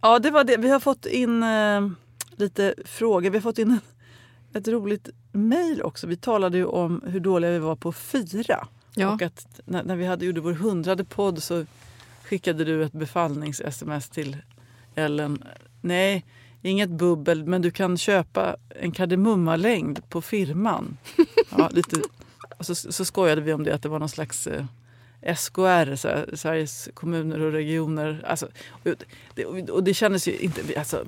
S2: Ja, det var det. Vi har fått in eh, lite frågor. Vi har fått in (laughs) ett roligt mejl också. Vi talade ju om hur dåliga vi var på att fira.
S1: Ja.
S2: Och att när, när vi hade gjorde vår hundrade podd så skickade du ett befallnings-sms till Ellen. Nej, inget bubbel, men du kan köpa en kardemummalängd på firman. (laughs) Ja, lite, så, så skojade vi om det, att det var någon slags eh, SKR, så här, Sveriges kommuner och regioner. Alltså, och, det, och det kändes ju inte... Alltså,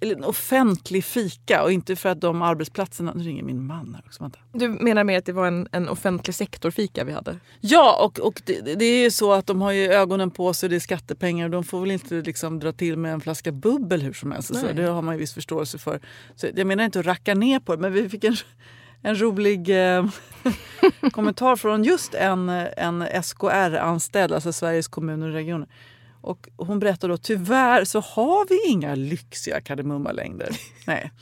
S2: eller en offentlig fika och inte för att de arbetsplatserna... Nu ringer min man här också. Vänta.
S5: Du menar med att det var en, en offentlig sektor-fika vi hade?
S2: Ja, och, och det, det är ju så att de har ju ögonen på sig, det är skattepengar och de får väl inte liksom dra till med en flaska bubbel hur som helst. Så det har man ju viss förståelse för. Så jag menar inte att racka ner på det, men vi fick en, en rolig eh, (laughs) kommentar från just en, en SKR-anställd, alltså Sveriges kommuner och regioner. Och hon berättar då tyvärr så har vi inga lyxiga kardemummalängder. (laughs) Nej.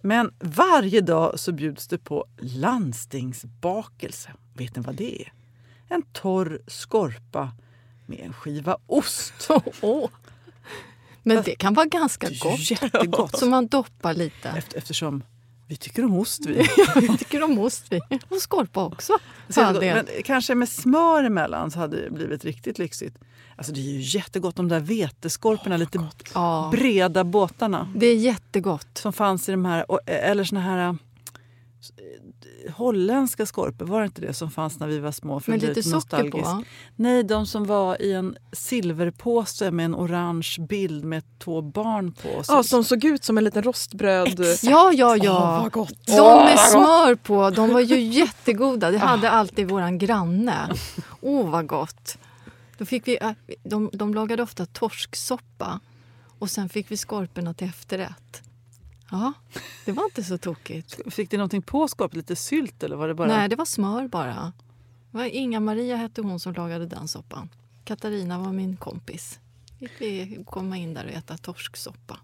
S2: Men varje dag så bjuds det på landstingsbakelse. Vet ni vad det är? En torr skorpa med en skiva ost. (laughs)
S1: Åh. Men det kan vara ganska gott.
S2: jättegott.
S1: Så man doppar lite.
S2: Efter, eftersom vi tycker om ost. Vi. (laughs)
S1: Jag tycker om ost vi. Och skorpa också.
S2: Men kanske med smör emellan så hade det blivit riktigt lyxigt. Alltså det är ju jättegott de där veteskorporna, lite
S1: Ja,
S2: breda båtarna.
S1: det är jättegott.
S2: Som fanns i de här, och- eller såna här eh, holländska skorpor, var det inte det som fanns när vi var små? För
S1: Med lite socker på.
S2: Nej, de som var i en silverpåse med en orange bild med två barn på. Så-
S5: Ja, som såg ut som en liten rostbröd.
S1: Ja, ja, ja.
S5: Åh, vad gott.
S1: De med smör på, de var ju jättegoda. Det hade alltid våran granne. (laughs) Åh, vad gott. Då fick vi, äh, de, de lagade ofta torsksoppa och sen fick vi skorporna till efterrätt. Ja, det var inte så tokigt.
S2: Fick ni någonting på skorpet? Lite sylt eller var det bara?
S1: Nej, det var smör bara. Det var Inga-Maria hette hon som lagade den soppan. Katarina var min kompis. Fick vi komma in där och äta torsksoppa.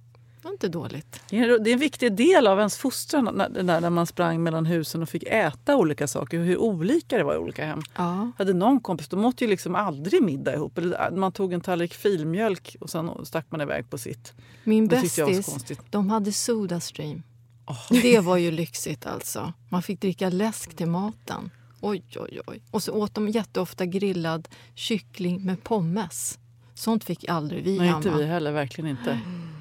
S1: Det var inte dåligt.
S2: Det är det är en viktig del av ens fostran när, när man sprang mellan husen och fick äta olika saker. Hur olika det var i olika hem.
S1: Ja.
S2: Hade någon kompis, de åt ju liksom aldrig middag ihop. Eller Man tog en tallrik filmjölk och sen stack man iväg på sitt.
S1: Min bästis, de hade Sodastream. Det var ju lyxigt alltså. Man fick dricka läsk till maten. Oj, oj, oj. Och så åt de jätteofta grillad kyckling med pommes. Sånt fick aldrig vi
S2: Nej,
S1: hemma.
S2: inte vi heller. Verkligen inte. (gasps)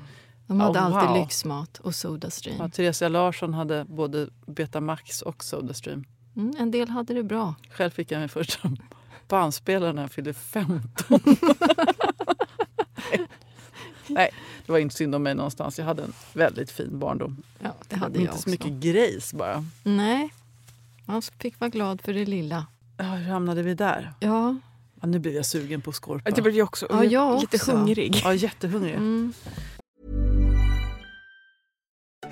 S1: De hade
S2: Oh,
S1: alltid
S2: wow.
S1: lyxmat och Sodastream.
S2: Ja, Theresia Larsson hade både Betamax och Sodastream.
S1: Mm, en del hade det bra.
S2: Själv fick jag min första (laughs) bandspelare när jag fyllde 15. (laughs) Nej, det var inte synd om mig någonstans. Jag hade en väldigt fin barndom.
S1: Ja, det hade jag
S2: inte
S1: också.
S2: så mycket grejs bara.
S1: Nej, man fick vara glad för det lilla.
S2: Ja, hur hamnade vi där?
S1: Ja,
S2: Ja, nu blev jag sugen på skorpa.
S5: Det blev jag också.
S1: Ja, jag
S5: lite
S1: också.
S5: hungrig.
S2: Ja, jättehungrig.
S1: mm.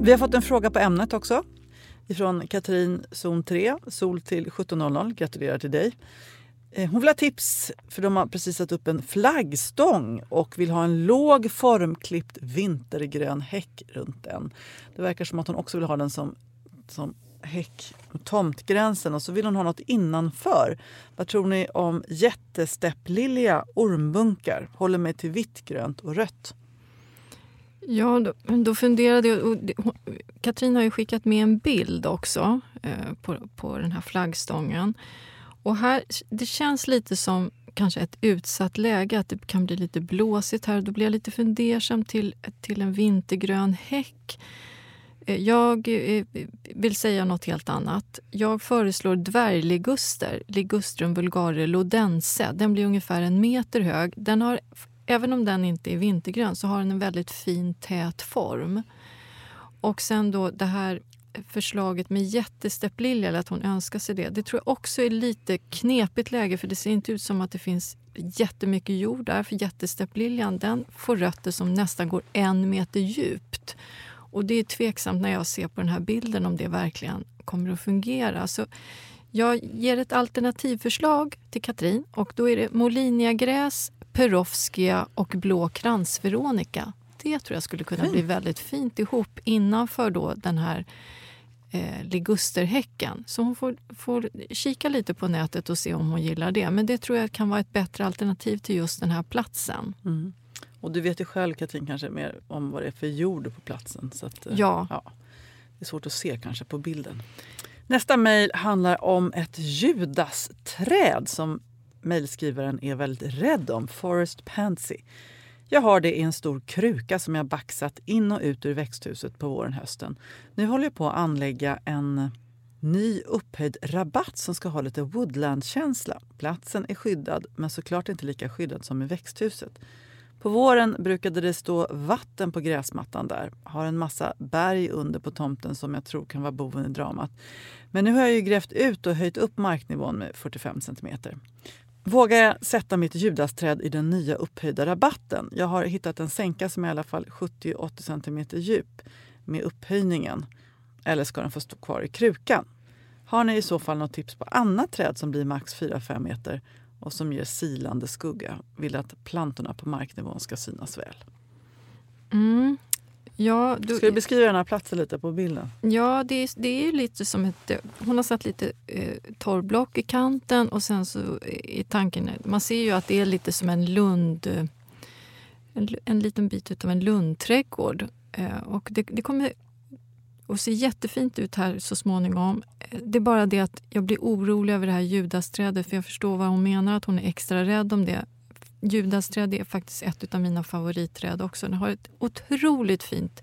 S2: Vi har fått en fråga på ämnet också. Ifrån Katrin, zon 3, sol till 17.00. Gratulerar till dig. Eh, hon vill ha tips, för de har precis satt upp en flaggstång och vill ha en låg formklippt vintergrön häck runt den. Det verkar som att hon också vill ha den som, som häck mot tomtgränsen och så vill hon ha något innanför. Vad tror ni om jättestepplilja ormbunkar? Håller mig till vitt, grönt och rött.
S1: Ja, då, då funderade jag... Och Katrin har ju skickat med en bild också eh, på, på den här flaggstången. Och här, det känns lite som kanske ett utsatt läge, att det kan bli lite blåsigt här. Då blir jag lite fundersam till, till en vintergrön häck. Eh, jag eh, vill säga något helt annat. Jag föreslår dvärgliguster, Ligustrum vulgare lodense. Den blir ungefär en meter hög. Den har, även om den inte är vintergrön så har den en väldigt fin tät form. Och sen då det här förslaget med jättestepplilja, eller att hon önskar sig det. Det tror jag också är lite knepigt läge för det ser inte ut som att det finns jättemycket jord där. För jättesteppliljan den får rötter som nästan går en meter djupt. Och det är tveksamt när jag ser på den här bilden om det verkligen kommer att fungera. Så jag ger ett alternativförslag till Katrin och då är det moliniagräs, perovskia och blå kransveronika. Det tror jag skulle kunna bli väldigt fint ihop innanför då den här eh, ligusterhäcken. Så hon får, får kika lite på nätet och se om hon gillar det. Men det tror jag kan vara ett bättre alternativ till just den här platsen.
S2: Mm. Och du vet ju själv Katrin kanske mer om vad det är för jord på platsen. Så att, eh,
S1: Ja.
S2: Det är svårt att se kanske på bilden. Nästa mejl handlar om ett judasträd som mejlskrivaren är väldigt rädd om, Forest Pansy. Jag har det i en stor kruka som jag baxat in och ut ur växthuset på våren hösten. Nu håller jag på att anlägga en ny upphöjd rabatt som ska ha lite woodlandkänsla. Platsen är skyddad, men såklart inte lika skyddad som i växthuset. På våren brukade det stå vatten på gräsmattan där. Har en massa berg under på tomten som jag tror kan vara boven i dramat. Men nu har jag ju grävt ut och höjt upp marknivån med 45 centimeter. Vågar jag sätta mitt judasträd i den nya upphöjda rabatten? Jag har hittat en sänka som är i alla fall 70-80 cm djup med upphöjningen. Eller ska den få stå kvar i krukan? Har ni i så fall något tips på annat träd som blir max 4-5 meter och som ger silande skugga? Vill att plantorna på marknivån ska synas väl.
S1: Mm. Ja, du,
S2: Ska du beskriva den här platsen lite på bilden?
S1: Ja, det är, det är lite som ett... Hon har satt lite eh, torrblock i kanten och sen så i tanken... Man ser ju att det är lite som en lund... eh, En, en liten bit av en lundträdgård. Eh, och det, det kommer att se jättefint ut här så småningom. Eh, Det är bara det att jag blir orolig över det här judasträdet för jag förstår vad hon menar, att hon är extra rädd om det. Judasträd är faktiskt ett av mina favoritträd också. Den har ett otroligt fint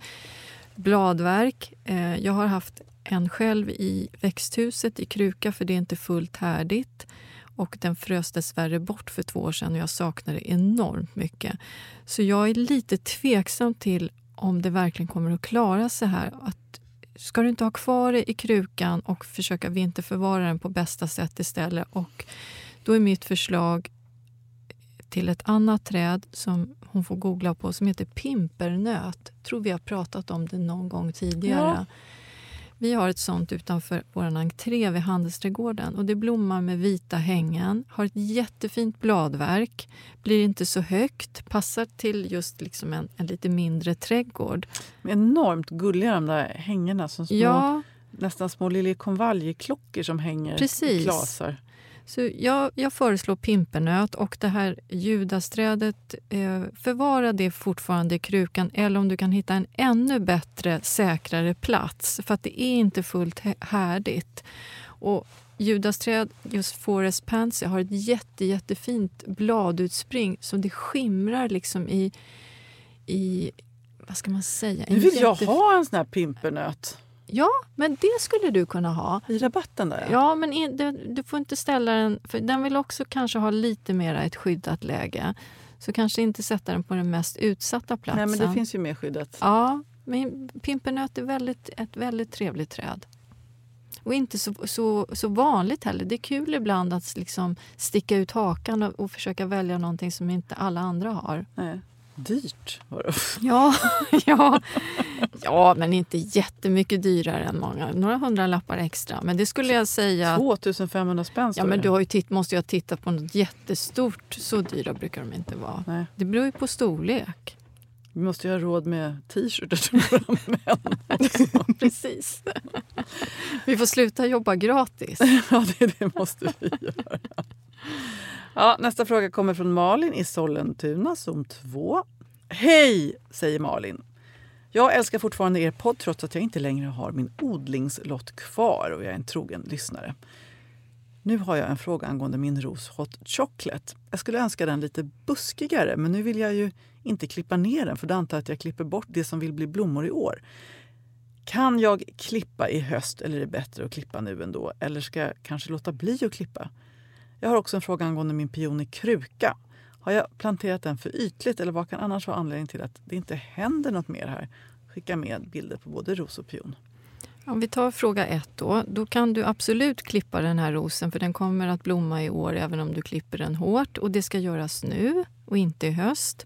S1: bladverk. Eh, jag har haft en själv i växthuset i kruka för det är inte fullt härdigt. Och den frös dessvärre bort för två år sedan och jag saknar det enormt mycket. Så jag är lite tveksam till om det verkligen kommer att klara sig här. Att, ska du inte ha kvar det i krukan och försöka vinterförvara den på bästa sätt istället? Och då är mitt förslag till ett annat träd som hon får googla på som heter pimpernöt. tror vi har pratat om det någon gång tidigare.
S2: Ja.
S1: Vi har ett sånt utanför vår entré vid Handelsträdgården. Och det blommar med vita hängen, har ett jättefint bladverk, blir inte så högt, passar till just liksom en, en lite mindre trädgård.
S2: Enormt gulliga de där hängena. Som små,
S1: Ja,
S2: Nästan små liljekonvaljeklockor som hänger
S1: Precis.
S2: i klasar.
S1: Så jag, jag föreslår pimpernöt och det här judasträdet, eh, förvara det fortfarande i krukan eller om du kan hitta en ännu bättre, säkrare plats. För att det är inte fullt hä- härdigt. Och judasträd, just Forest Pansy, har ett jätte, jättefint bladutspring som det skimrar liksom i, i vad ska man säga?
S2: Nu vill jag ha en sån här pimpernöt.
S1: Ja, men det skulle du kunna ha.
S2: I rabatten där?
S1: Ja, men in, du, du får inte ställa den... För den vill också kanske ha lite mer ett skyddat läge. Så kanske inte sätta den på den mest utsatta platsen.
S2: Nej, men det finns ju mer skyddat.
S1: Ja, men pimpernöt är väldigt, ett väldigt trevligt träd. Och inte så, så, så vanligt heller. Det är kul ibland att liksom sticka ut hakan och, och försöka välja någonting som inte alla andra har.
S2: Nej. Dyrt var det. (laughs)
S1: Ja, (laughs) ja, ja, men inte jättemycket dyrare än många. Några hundra lappar extra. Men det skulle jag säga...
S2: 2500 spänn
S1: Ja, men du har ju titt, måste ju ha tittat på något jättestort. Så dyra brukar de inte vara.
S2: Nej.
S1: Det beror ju på storlek.
S2: Vi måste ju ha råd med t-shirtar till våra män.
S1: Precis. Vi får sluta jobba gratis. (laughs)
S2: ja, det, det måste vi göra. Ja, nästa fråga kommer från Malin i Sollentuna, zon 2. Hej, säger Malin. Jag älskar fortfarande er podd trots att jag inte längre har min odlingslott kvar och jag är en trogen lyssnare. Nu har jag en fråga angående min ros Hot Chocolate. Jag skulle önska den lite buskigare men nu vill jag ju inte klippa ner den för då antar jag att jag klipper bort det som vill bli blommor i år. Kan jag klippa i höst eller är det bättre att klippa nu ändå? Eller ska jag kanske låta bli att klippa? Jag har också en fråga angående min pion i kruka. Har jag planterat den för ytligt eller vad kan annars vara anledningen till att det inte händer något mer här? Skicka med bilder på både ros och pion.
S1: Om vi tar fråga ett då. Då kan du absolut klippa den här rosen för den kommer att blomma i år även om du klipper den hårt. Och det ska göras nu och inte i höst.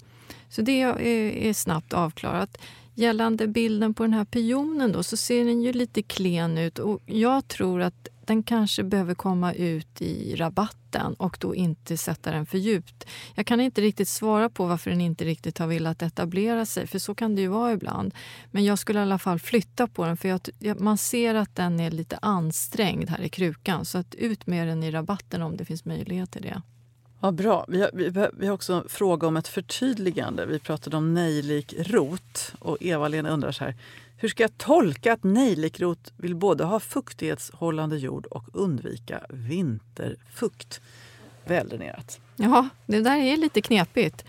S1: Så det är, är snabbt avklarat. Gällande bilden på den här pionen då, så ser den ju lite klen ut och jag tror att den kanske behöver komma ut i rabatten och då inte sätta den för djupt. Jag kan inte riktigt svara på varför den inte riktigt har velat etablera sig, för så kan det ju vara ibland. Men jag skulle i alla fall flytta på den, för jag, man ser att den är lite ansträngd här i krukan. Så att ut med den i rabatten om det finns möjlighet till det.
S2: Vad bra. Vi har, vi, vi har också en fråga om ett förtydligande. Vi pratade om nejlikrot. och Eva-Lena undrar så här. Hur ska jag tolka att nejlikrot vill både ha fuktighetshållande jord och undvika vinterfukt? Väldränerat.
S1: Ja, det där är lite knepigt.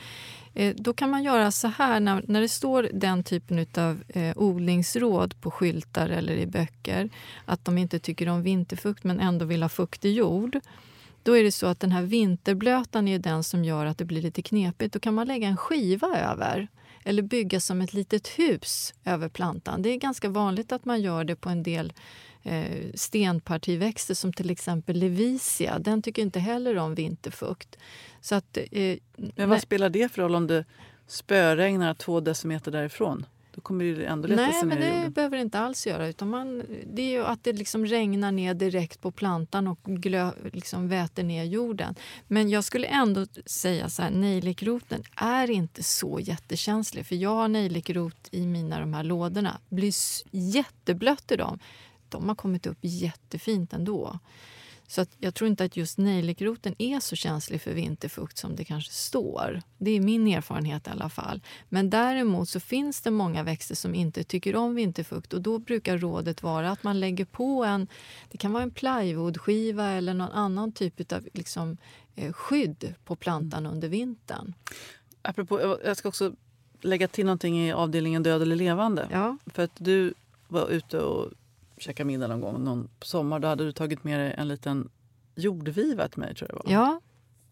S1: Eh, då kan man göra så här när, när det står den typen av eh, odlingsråd på skyltar eller i böcker att de inte tycker om vinterfukt men ändå vill ha fuktig jord. Då är det så att den här vinterblötan är den som gör att det blir lite knepigt. Då kan man lägga en skiva över eller bygga som ett litet hus över plantan. Det är ganska vanligt att man gör det på en del eh, stenpartiväxter som till exempel levicia. Den tycker inte heller om vinterfukt. Så att, eh,
S2: Men vad spelar det för roll om det spöregnar två decimeter därifrån? Då kommer det ändå leta
S1: Nej,
S2: sig
S1: men
S2: ner i
S1: det
S2: jorden.
S1: behöver det inte alls göra. Utan man, det är ju att det liksom regnar ner direkt på plantan och glö, liksom väter ner jorden. Men jag skulle ändå säga så här, nejlikroten är inte så jättekänslig. För jag har nejlikrot i mina de här lådorna. blir jätteblött i dem. De har kommit upp jättefint ändå. Så jag tror inte att just nejlikroten är så känslig för vinterfukt som det kanske står. Det är min erfarenhet i alla fall. Men däremot så finns det många växter som inte tycker om vinterfukt och då brukar rådet vara att man lägger på en, det kan vara en plywoodskiva eller någon annan typ av liksom, eh, skydd på plantan under vintern.
S2: Apropå, jag ska också lägga till någonting i avdelningen död eller levande.
S1: Ja.
S2: För att du var ute och käkade middag någon gång någon på sommar. Då hade du tagit med dig en liten jordviva till mig. tror jag var.
S1: Ja.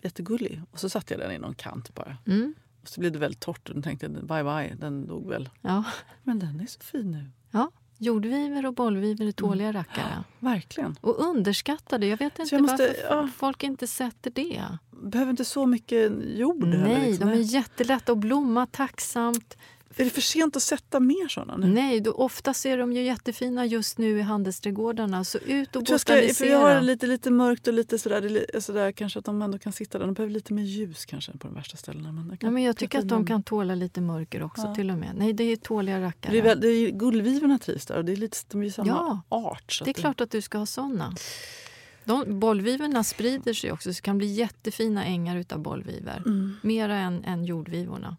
S2: Jättegullig. Och så satte jag den i någon kant bara.
S1: Mm.
S2: Och så blev det väldigt torrt och då tänkte bye bye, den dog väl.
S1: Ja.
S2: Men den är så fin nu.
S1: ja. Jordvivor och bollvivor är tåliga rackare.
S2: Verkligen.
S1: Och underskattade. Jag vet inte
S2: jag måste-
S1: varför
S2: ja.
S1: folk inte sätter det.
S2: Behöver inte så mycket jord heller,
S1: Nej,
S2: liksom.
S1: de är jättelätta att blomma tacksamt.
S2: Är det för sent att sätta mer såna nu?
S1: Nej, då, ofta ser de ju jättefina just nu i handelsträdgårdarna. Så ut och
S2: Jag, tror jag, ska, för jag
S1: botanisera.
S2: har det lite, lite mörkt och lite sådär, det är sådär. Kanske att de ändå kan sitta där. De behöver lite mer ljus kanske på de värsta ställena. Men,
S1: Ja, men jag tycker att de kan tåla lite mörker också
S2: Ja.
S1: till och med. Nej, det är tåliga rackare.
S2: Det är, väl, det är, gullvivorna trivs där och det är lite, de är ju samma
S1: Ja,
S2: art. Så
S1: det är
S2: att
S1: klart att du ska ha såna. De, bollvivorna sprider sig också, så det kan bli jättefina ängar utav bollvivor.
S2: Mm.
S1: Mera än, än jordvivorna.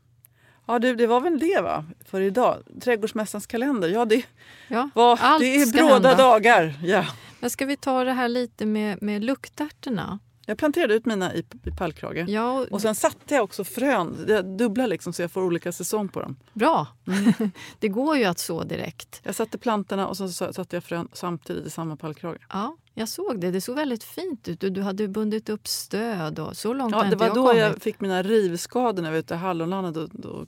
S2: Ja, det, det var väl det va? för idag. Trädgårdsmästarens kalender. Ja, det,
S1: Ja,
S2: var,
S1: allt
S2: det är bråda dagar. Ja.
S1: Men ska vi ta det här lite med, med luktärtorna?
S2: Jag planterade ut mina i, i pallkrage.
S1: Ja,
S2: Och sen satte jag också frön, jag dubbla liksom så jag får olika säsong på dem.
S1: Bra! (laughs) det går ju att så direkt.
S2: Jag satte plantorna och så satte jag frön samtidigt i samma pallkrage.
S1: Ja, jag såg det. Det såg väldigt fint ut. Du, du hade bundit upp stöd och så långt
S2: Ja, det var
S1: jag
S2: då
S1: kommit.
S2: jag fick mina rivskador när jag var ute i hallonlandet. Då, då,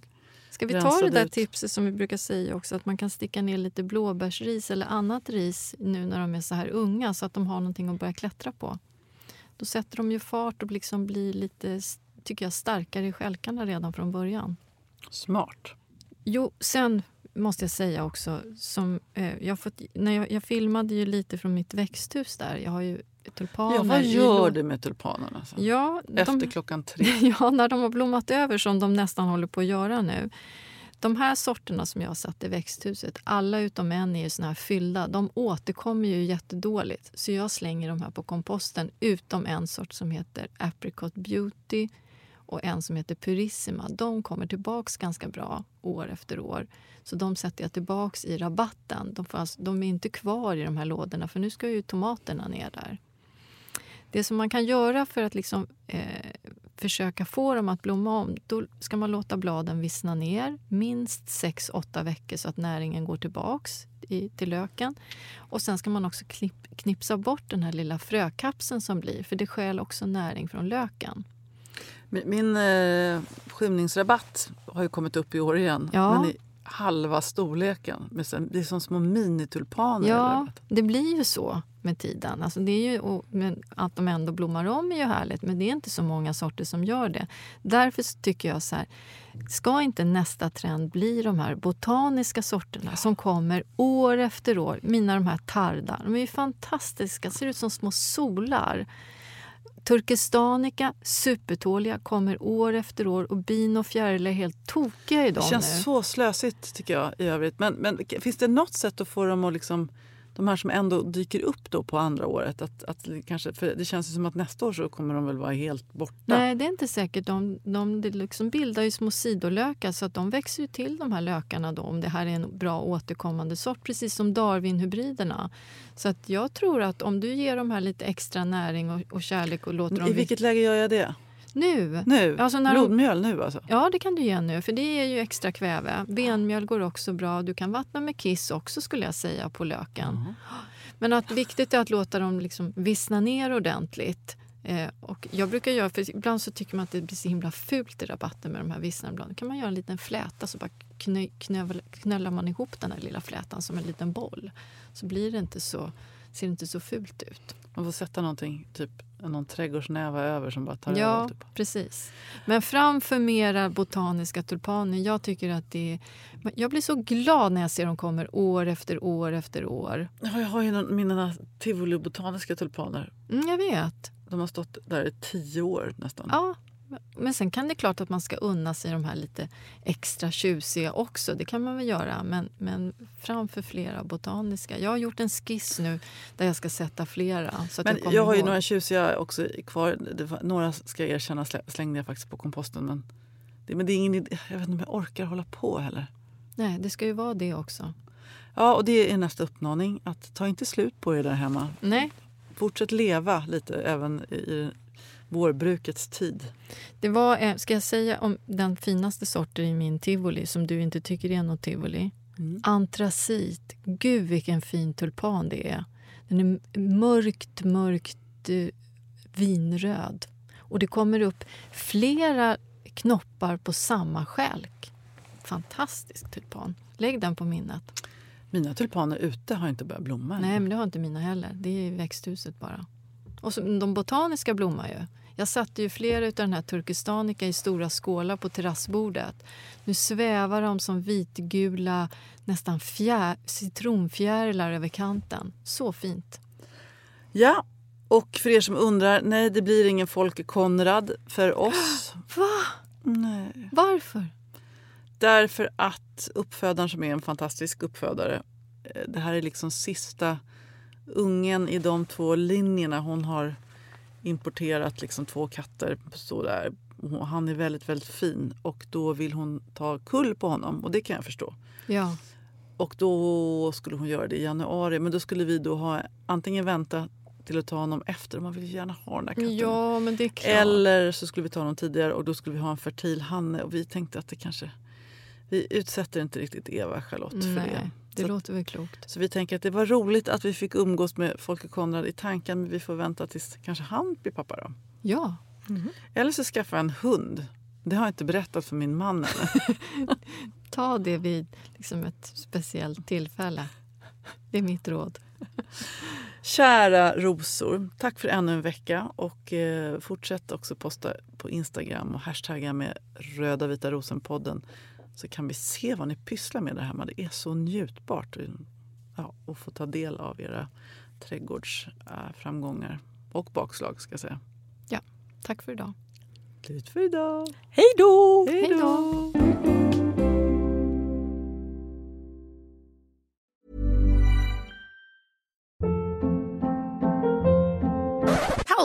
S1: Ska vi ta det där
S2: ut.
S1: tipset som vi brukar säga också att man kan sticka ner lite blåbärsris eller annat ris nu när de är så här unga så att de har någonting att börja klättra på. Då sätter de ju fart och liksom blir lite tycker jag, starkare i stjälkarna redan från början.
S2: smart.
S1: Jo, sen måste jag säga också, som, eh, jag, fått, när jag, jag filmade ju lite från mitt växthus där. Jag har ju tulpaner.
S2: Ja, vad gör du med tulpanerna? Alltså?
S1: Ja,
S2: Efter
S1: de,
S2: klockan tre? (laughs)
S1: ja, när de har blommat över som de nästan håller på att göra nu. De här sorterna som jag har satt i växthuset, alla utom en är ju såna här fyllda. De återkommer ju jättedåligt. Så jag slänger de här på komposten utom en sort som heter Apricot Beauty och en som heter Purissima. De kommer tillbaks ganska bra år efter år. Så de sätter jag tillbaks i rabatten. De, alltså, de är inte kvar i de här lådorna för nu ska ju tomaterna ner där. Det som man kan göra för att liksom, eh, försöka få dem att blomma om, då ska man låta bladen vissna ner minst 6-8 veckor så att näringen går tillbaks i, till löken. Och sen ska man också klipp, knipsa bort den här lilla frökapseln som blir, för det stjäl också näring från löken.
S2: Min, min eh, skymningsrabatt har ju kommit upp i år igen.
S1: Ja.
S2: Men i halva storleken. Det är som små minitulpaner.
S1: Ja, det blir ju så med tiden. Alltså det är ju, att de ändå blommar om är ju härligt, men det är inte så många sorter som gör det. Därför tycker jag så här, ska inte nästa trend bli de här botaniska sorterna som kommer år efter år? Mina de här tarda, de är ju fantastiska, ser ut som små solar. Turkestanica, supertåliga, kommer år efter år och bin och fjärilar är helt tokiga i
S2: Det
S1: dem
S2: känns
S1: nu.
S2: så slösigt tycker jag i övrigt. Men, men finns det något sätt att få dem att liksom de här som ändå dyker upp då på andra året. Att, att kanske, för det känns ju som att nästa år så kommer de väl vara helt borta.
S1: Nej, det är inte säkert. De, de, liksom bildar ju små sidolökar så att de växer ju till de här lökarna då, om det här är en bra återkommande sort, precis som Darwin-hybriderna. Så att jag tror att om du ger de här lite extra näring och, och kärlek och låter
S2: I
S1: dem...
S2: vilket läge gör jag det?
S1: Nu!
S2: Nu?
S1: Alltså när
S2: Blodmjöl nu alltså?
S1: Ja, det kan du ge nu, för det är ju extra kväve. Benmjöl går också bra. Du kan vattna med kiss också skulle jag säga på löken. Men att viktigt är att låta dem liksom vissna ner ordentligt. Eh, och jag brukar göra, för ibland så tycker man att det blir så himla fult i rabatten med de här vissnade bladen. kan man göra en liten fläta så bara knö, knövel, knöllar man ihop den här lilla flätan som en liten boll. Så blir det inte så, ser det inte så fult ut.
S2: Man får sätta någonting, typ någon trädgårdsnäva över som bara tar över.
S1: Ja,
S2: Typ.
S1: precis. Men framför mera botaniska tulpaner. Jag tycker att det är, Jag blir så glad när jag ser dem kommer år efter år efter år.
S2: Ja, jag har ju någon, mina tivoli-botaniska tulpaner.
S1: Mm, jag vet.
S2: De har stått där i tio år nästan.
S1: Ja, men sen kan det klart att man ska unna sig de här lite extra tjusiga också. Det kan man väl göra, men, men framför flera botaniska. Jag har gjort en skiss nu där jag ska sätta flera. Så att
S2: Men
S1: jag,
S2: jag har ju
S1: ihåg.
S2: några tjusiga också kvar. Det var, några ska jag erkänna slä- slängde jag faktiskt på komposten. Men det, men det är ingen idé. Jag vet inte om jag orkar hålla på heller.
S1: Nej, det ska ju vara det också.
S2: Ja, och det är nästa uppmaning. Att ta inte slut på er där hemma.
S1: Nej,
S2: Fortsätt leva lite även i vårbrukets tid.
S1: det var, eh, ska jag säga om den finaste sorten i min tivoli som du inte tycker är något tivoli?
S2: Mm.
S1: Antracit. Gud vilken fin tulpan det är. Den är mörkt, mörkt eh, vinröd. Och det kommer upp flera knoppar på samma skälk. Fantastisk tulpan. Lägg den på minnet.
S2: Mina tulpaner ute har inte börjat blomma än.
S1: Nej, men det har inte mina heller. Det är växthuset bara. Och så, de botaniska blommar ju. Jag satte ju flera av den här turkistanika i stora skålar på terrassbordet. Nu svävar de som vitgula, nästan fjär, citronfjärilar över kanten. Så fint.
S2: Ja, och för er som undrar, nej det blir ingen Folke Konrad för oss. (gasps)
S1: Va?
S2: Nej.
S1: Varför?
S2: Därför att uppfödaren som är en fantastisk uppfödare, eh, det här är liksom sista ungen i de två linjerna. Hon har importerat liksom två katter. Så där. Och Han är väldigt, väldigt fin och då vill hon ta kull på honom och det kan jag förstå.
S1: Ja.
S2: Och då skulle hon göra det i januari men då skulle vi då ha antingen vänta till att ta honom efter. Man vill ju gärna ha den där katten.
S1: Ja, men det är klart.
S2: Eller så skulle vi ta honom tidigare och då skulle vi ha en fertil hanne. Och vi tänkte att det kanske... Vi utsätter inte riktigt Eva Charlotte för det.
S1: Det
S2: Så-
S1: låter väl klokt.
S2: Så vi tänker att det var roligt att vi fick umgås med Folke Konrad i tanken. Men vi får vänta tills kanske han blir pappa då.
S1: Ja,
S2: Eller så skaffar jag en hund. Det har jag inte berättat för min man (laughs)
S1: ta det vid liksom ett speciellt tillfälle. Det är mitt råd.
S2: Kära rosor, tack för ännu en vecka. Och eh, Fortsätt också posta på Instagram och hashtagga med Röda vita rosen-podden så kan vi se vad ni pysslar med där hemma. Det är så njutbart ja, att få ta del av era trädgårdsframgångar och bakslag. ska jag säga.
S1: Tack för idag.
S2: Slut för idag.
S5: Hej då!
S1: Hej
S2: då!